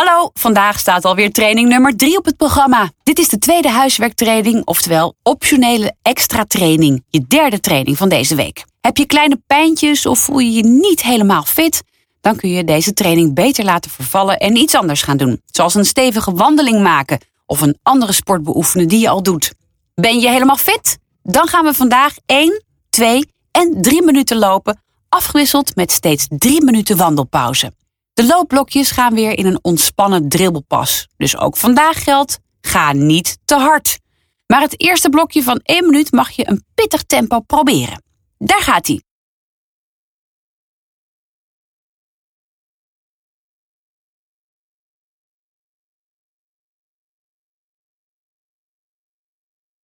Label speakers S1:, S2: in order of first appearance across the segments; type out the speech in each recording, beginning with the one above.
S1: Hallo, vandaag staat alweer training nummer 3 op het programma. Dit is de tweede huiswerktraining, oftewel optionele extra training. Je derde training van deze week. Heb je kleine pijntjes of voel je je niet helemaal fit? Dan kun je deze training beter laten vervallen en iets anders gaan doen. Zoals een stevige wandeling maken of een andere sport beoefenen die je al doet. Ben je helemaal fit? Dan gaan we vandaag 1, 2 en 3 minuten lopen, afgewisseld met steeds 3 minuten wandelpauze. De loopblokjes gaan weer in een ontspannen dribbelpas. Dus ook vandaag geldt, ga niet te hard. Maar het eerste blokje van 1 minuut mag je een pittig tempo proberen. Daar gaat hij.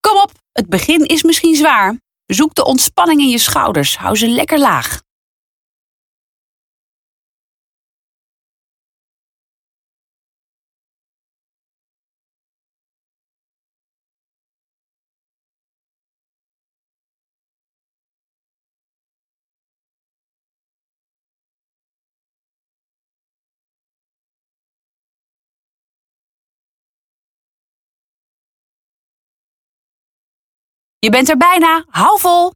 S1: Kom op, het begin is misschien zwaar. Zoek de ontspanning in je schouders, hou ze lekker laag. Je bent er bijna, hou vol!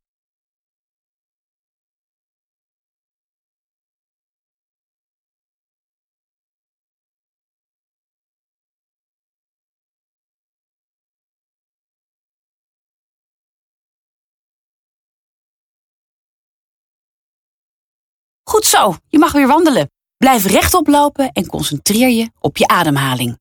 S1: Goed zo, je mag weer wandelen. Blijf rechtop lopen en concentreer je op je ademhaling.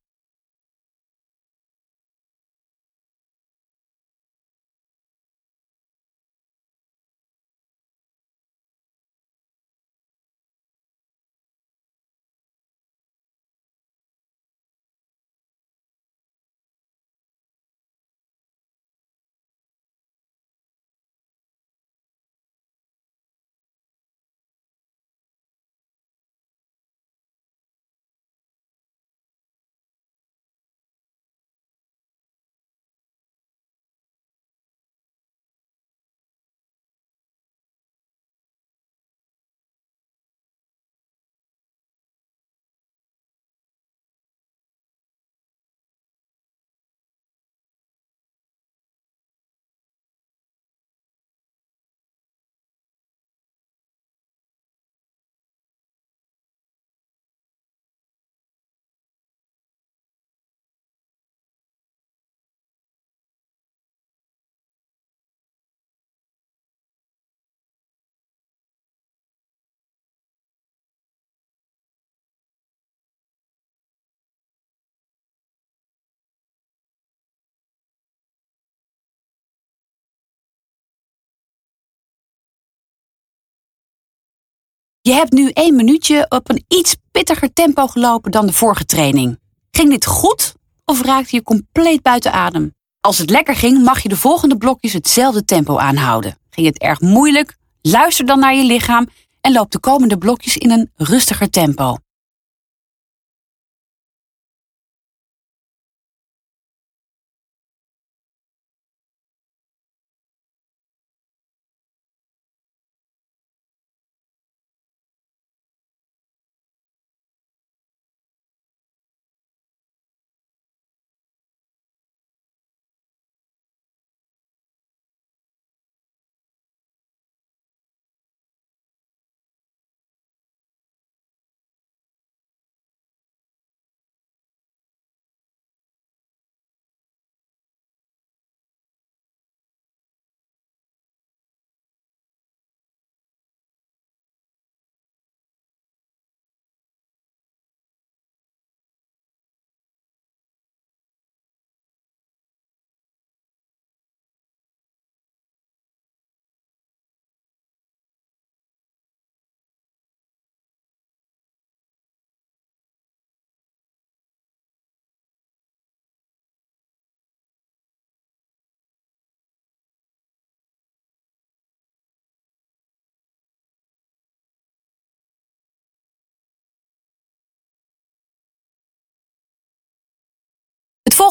S1: Je hebt nu één minuutje op een iets pittiger tempo gelopen dan de vorige training. Ging dit goed of raakte je compleet buiten adem? Als het lekker ging, mag je de volgende blokjes hetzelfde tempo aanhouden. Ging het erg moeilijk? Luister dan naar je lichaam en loop de komende blokjes in een rustiger tempo.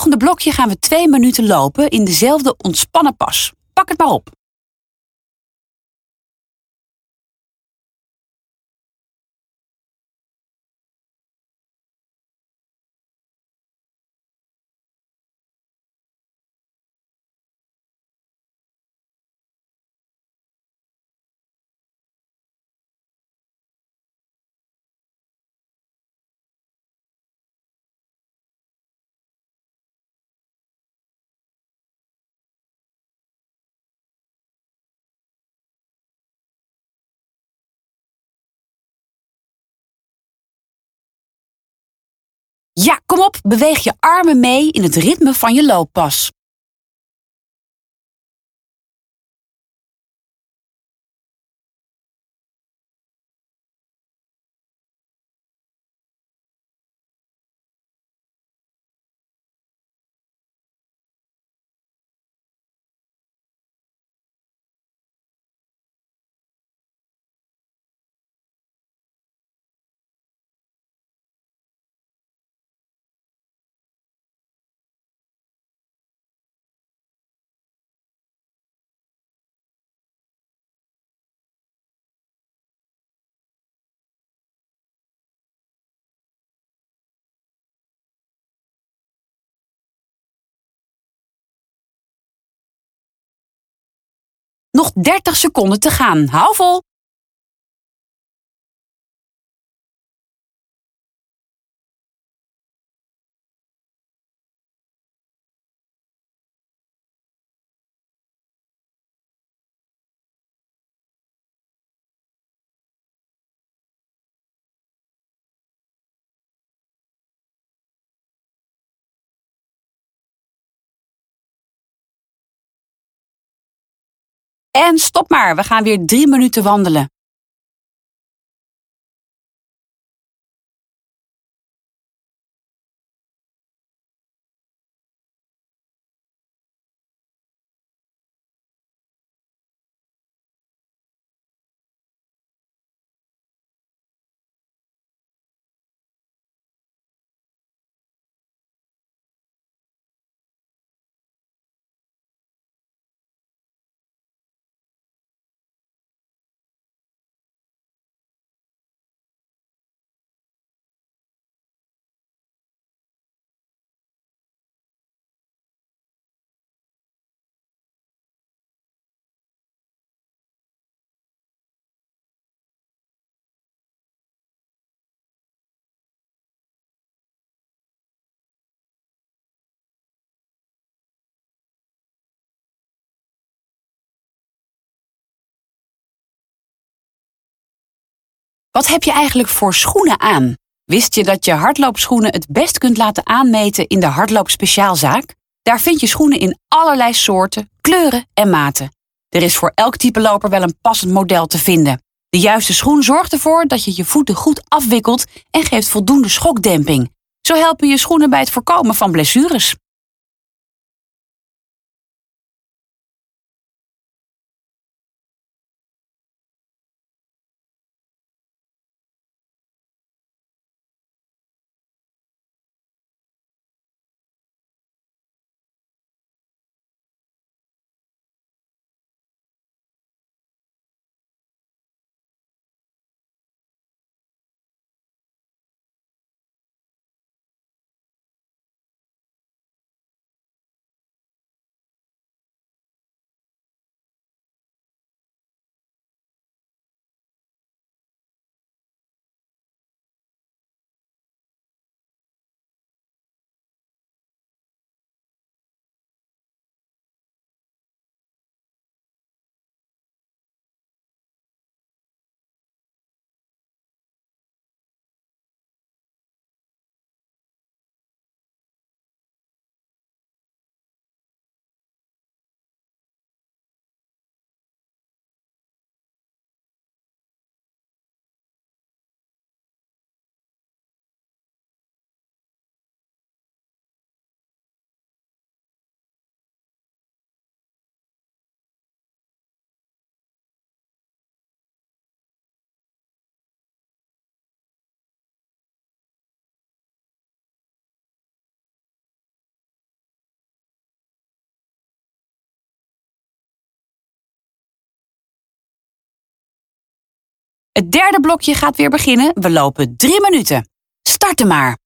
S1: Volgende blokje gaan we twee minuten lopen in dezelfde ontspannen pas. Pak het maar op. Ja, kom op, beweeg je armen mee in het ritme van je looppas. Nog 30 seconden te gaan. Hou vol. En stop maar, we gaan weer drie minuten wandelen. Wat heb je eigenlijk voor schoenen aan? Wist je dat je hardloopschoenen het best kunt laten aanmeten in de Hardloopspeciaalzaak? Daar vind je schoenen in allerlei soorten, kleuren en maten. Er is voor elk type loper wel een passend model te vinden. De juiste schoen zorgt ervoor dat je je voeten goed afwikkelt en geeft voldoende schokdemping. Zo helpen je schoenen bij het voorkomen van blessures. Het derde blokje gaat weer beginnen. We lopen drie minuten. Starten maar.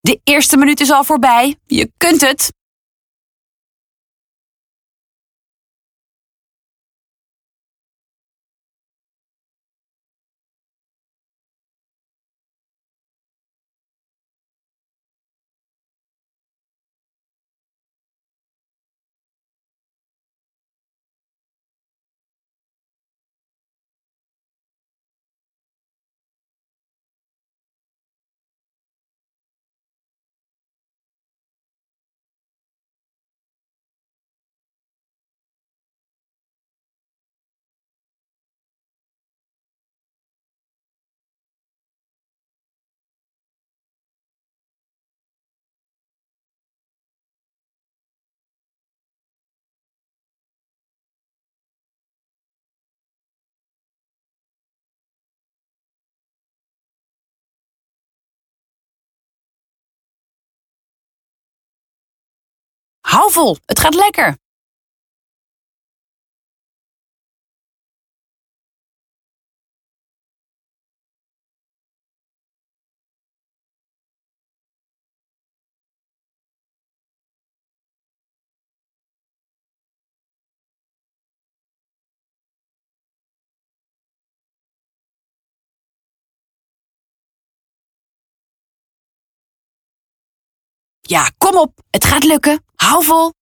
S1: De eerste minuut is al voorbij. Je kunt het. Hou vol, het gaat lekker. Ja, kom op, het gaat lukken. Hou vol.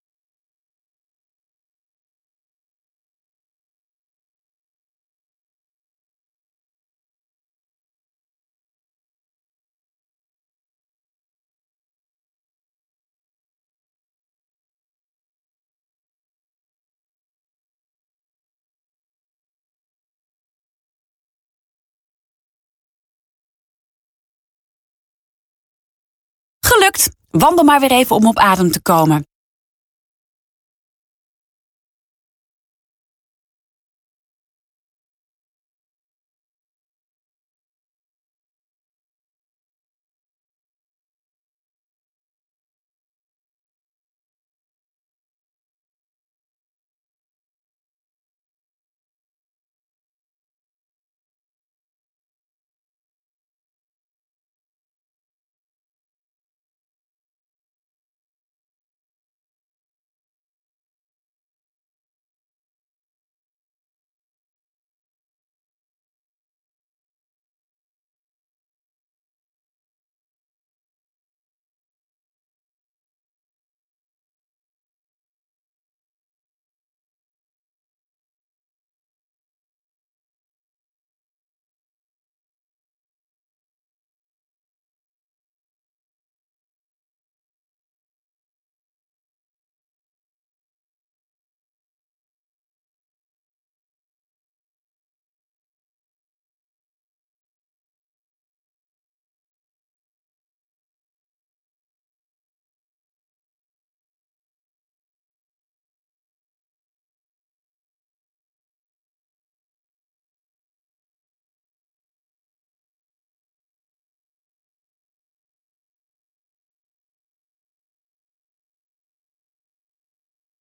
S1: Gelukt. Wandel maar weer even om op adem te komen.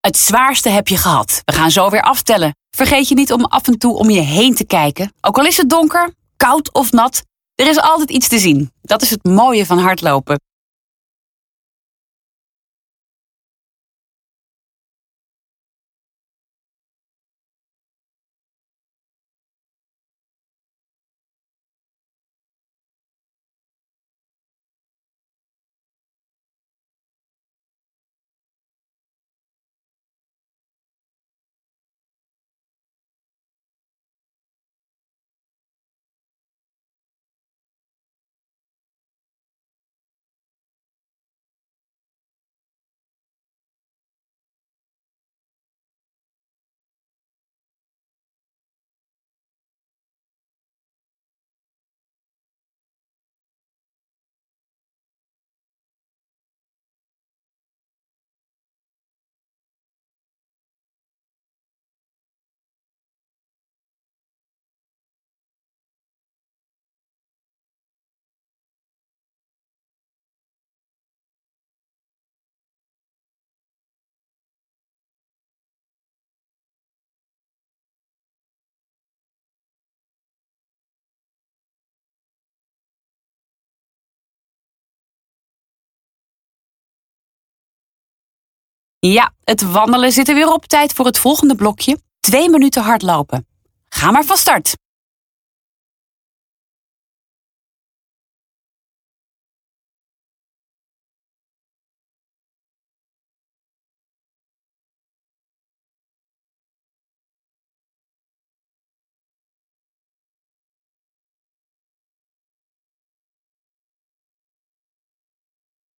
S1: Het zwaarste heb je gehad. We gaan zo weer aftellen. Vergeet je niet om af en toe om je heen te kijken. Ook al is het donker, koud of nat, er is altijd iets te zien. Dat is het mooie van hardlopen. Ja, het wandelen zit er weer op. Tijd voor het volgende blokje. Twee minuten hardlopen. Ga maar van start.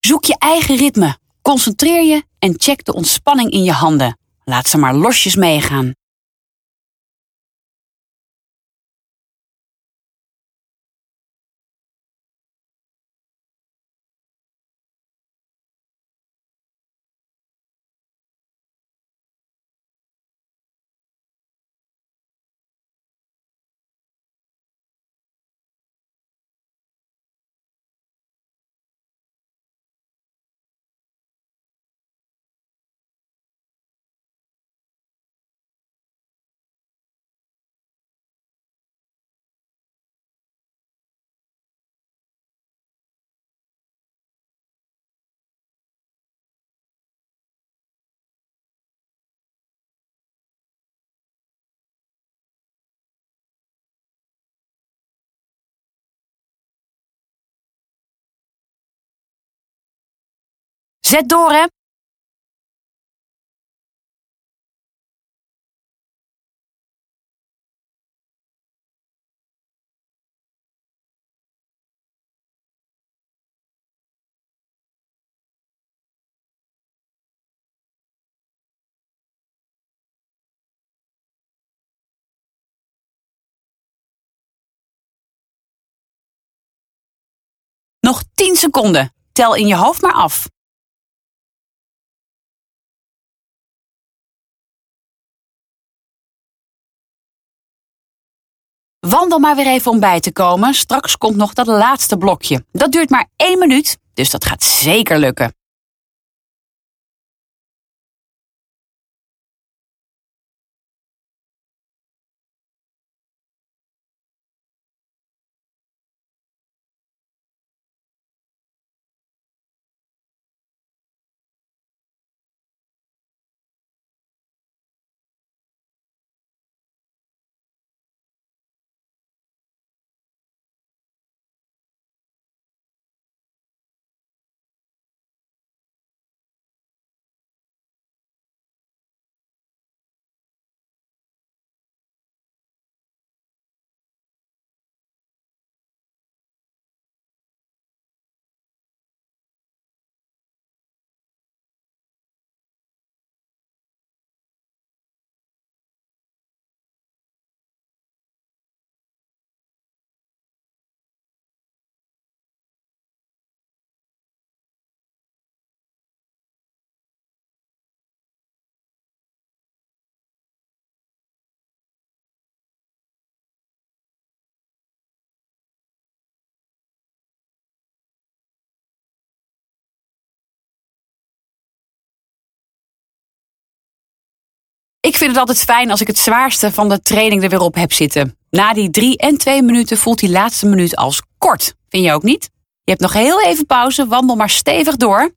S1: Zoek je eigen ritme. Concentreer je en check de ontspanning in je handen. Laat ze maar losjes meegaan. Zet door, hè? Nog 10 seconden. Tel in je hoofd maar af. Wandel maar weer even om bij te komen. Straks komt nog dat laatste blokje. Dat duurt maar één minuut, dus dat gaat zeker lukken. Ik vind het altijd fijn als ik het zwaarste van de training er weer op heb zitten. Na die drie en twee minuten voelt die laatste minuut als kort. Vind je ook niet? Je hebt nog heel even pauze, wandel maar stevig door.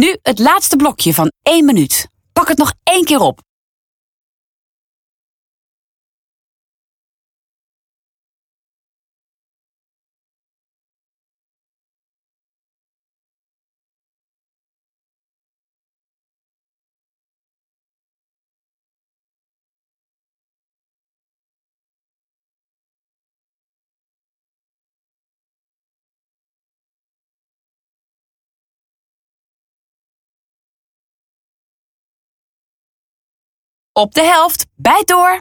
S1: Nu het laatste blokje van 1 minuut. Pak het nog één keer op. Op de helft. Bijt door.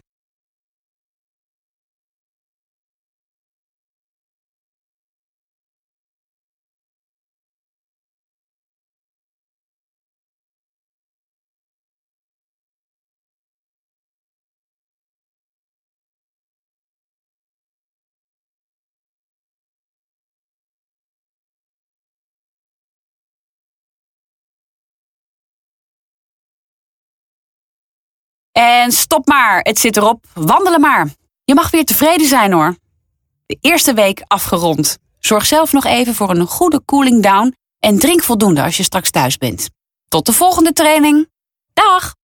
S1: En stop maar, het zit erop. Wandelen maar. Je mag weer tevreden zijn hoor. De eerste week afgerond. Zorg zelf nog even voor een goede cooling down en drink voldoende als je straks thuis bent. Tot de volgende training. Dag!